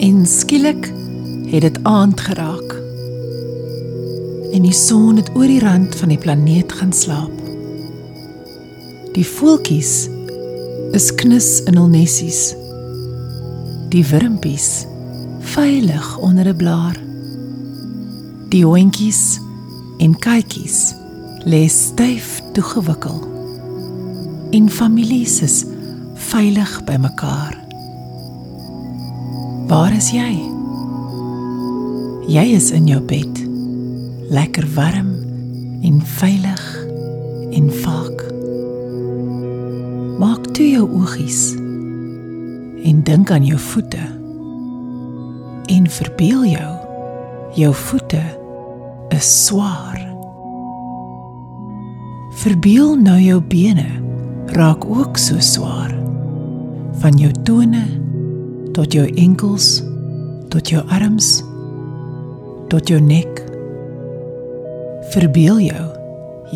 En skielik het dit aand geraak. En die son het oor die rand van die planeet gaan slaap. Die voeltjies is knus in hul nessies. Die wurmpies veilig onder 'n blaar. Die hondjies en kykies lê styf toegewikkel. En families is veilig by mekaar. Waar is jy? Jy is in jou bed. Lekker warm en veilig en vaak. Maak toe jou oogies en dink aan jou voete. En verbeel jou jou voete is swaar. Verbeel nou jou bene raak ook so swaar. Van jou tone tot jou enkels, tot jou arms, tot jou nek. Verbeel jou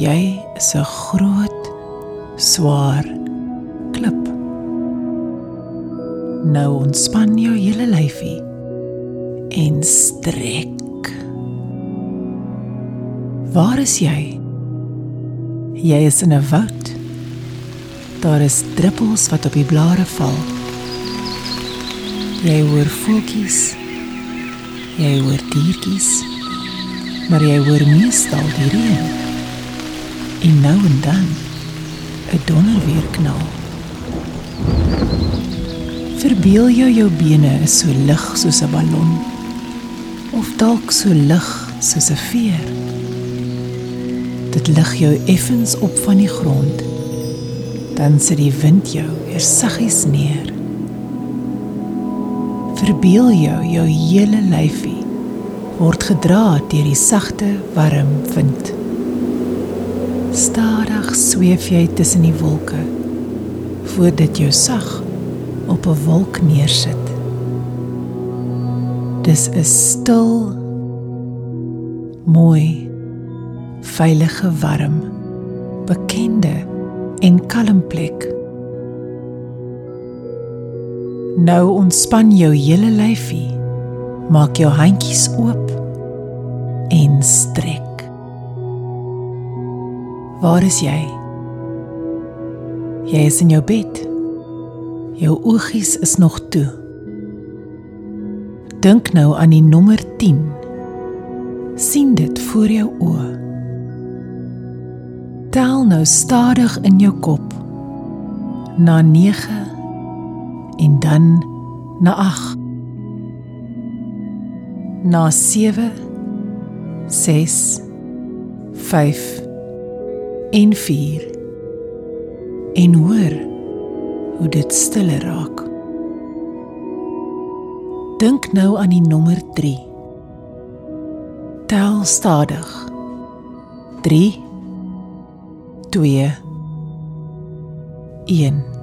jy is 'n groot swaar klip. Nou ontspan jou hele lyfie en strek. Waar is jy? Jy is in 'n woud. Daar is druppels wat op die blare val. Jy hoor voeltjies. Jy hoor diertjies. Maar jy hoor meestal die reën. En nou en dan 'n donder weer knal. Verbeel jou jou bene is so lig soos 'n ballon of dalk so lig soos 'n veer. Dit lig jou effens op van die grond. Dan sit die wind jou weer saggies neer. Verbeel jou jou hele lyfie word gedra deur die sagte, warm wind. Stadig sweef jy tussen die wolke voordat jou sag op 'n wolk neersit. Dis 'n stil mooi veilige warm bekende en kalm plek nou ontspan jou hele lyfie maak jou handjies oop en strek. Waar is jy? Jy is in jou bed. Jou oogies is nog toe. Dink nou aan die nommer 10 sien dit voor jou oë. Tel nou stadig in jou kop. Na 9 en dan na 8 na 7 6 5 en 4 en hoor hoe dit stiller raak. Dink nou aan die nommer 3 tel stadig. 3 2 1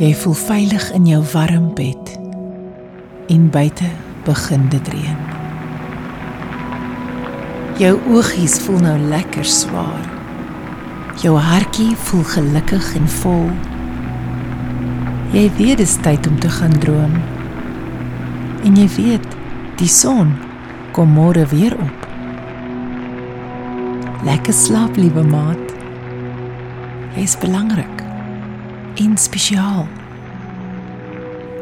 Jy voel veilig in jou warm bed en buite begin dit reën. Jou oogies voel nou lekker swaar. Jou hartjie voel gelukkig en vol. Jy weet dit is tyd om te gaan droom. En jy weet die son kom môre weer op. Lekker slaap, liewe maat. Jy is belangrik en spesiaal.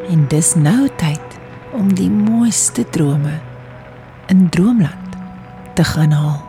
En dis nou tyd om die mooiste drome in droomland te gaan haal.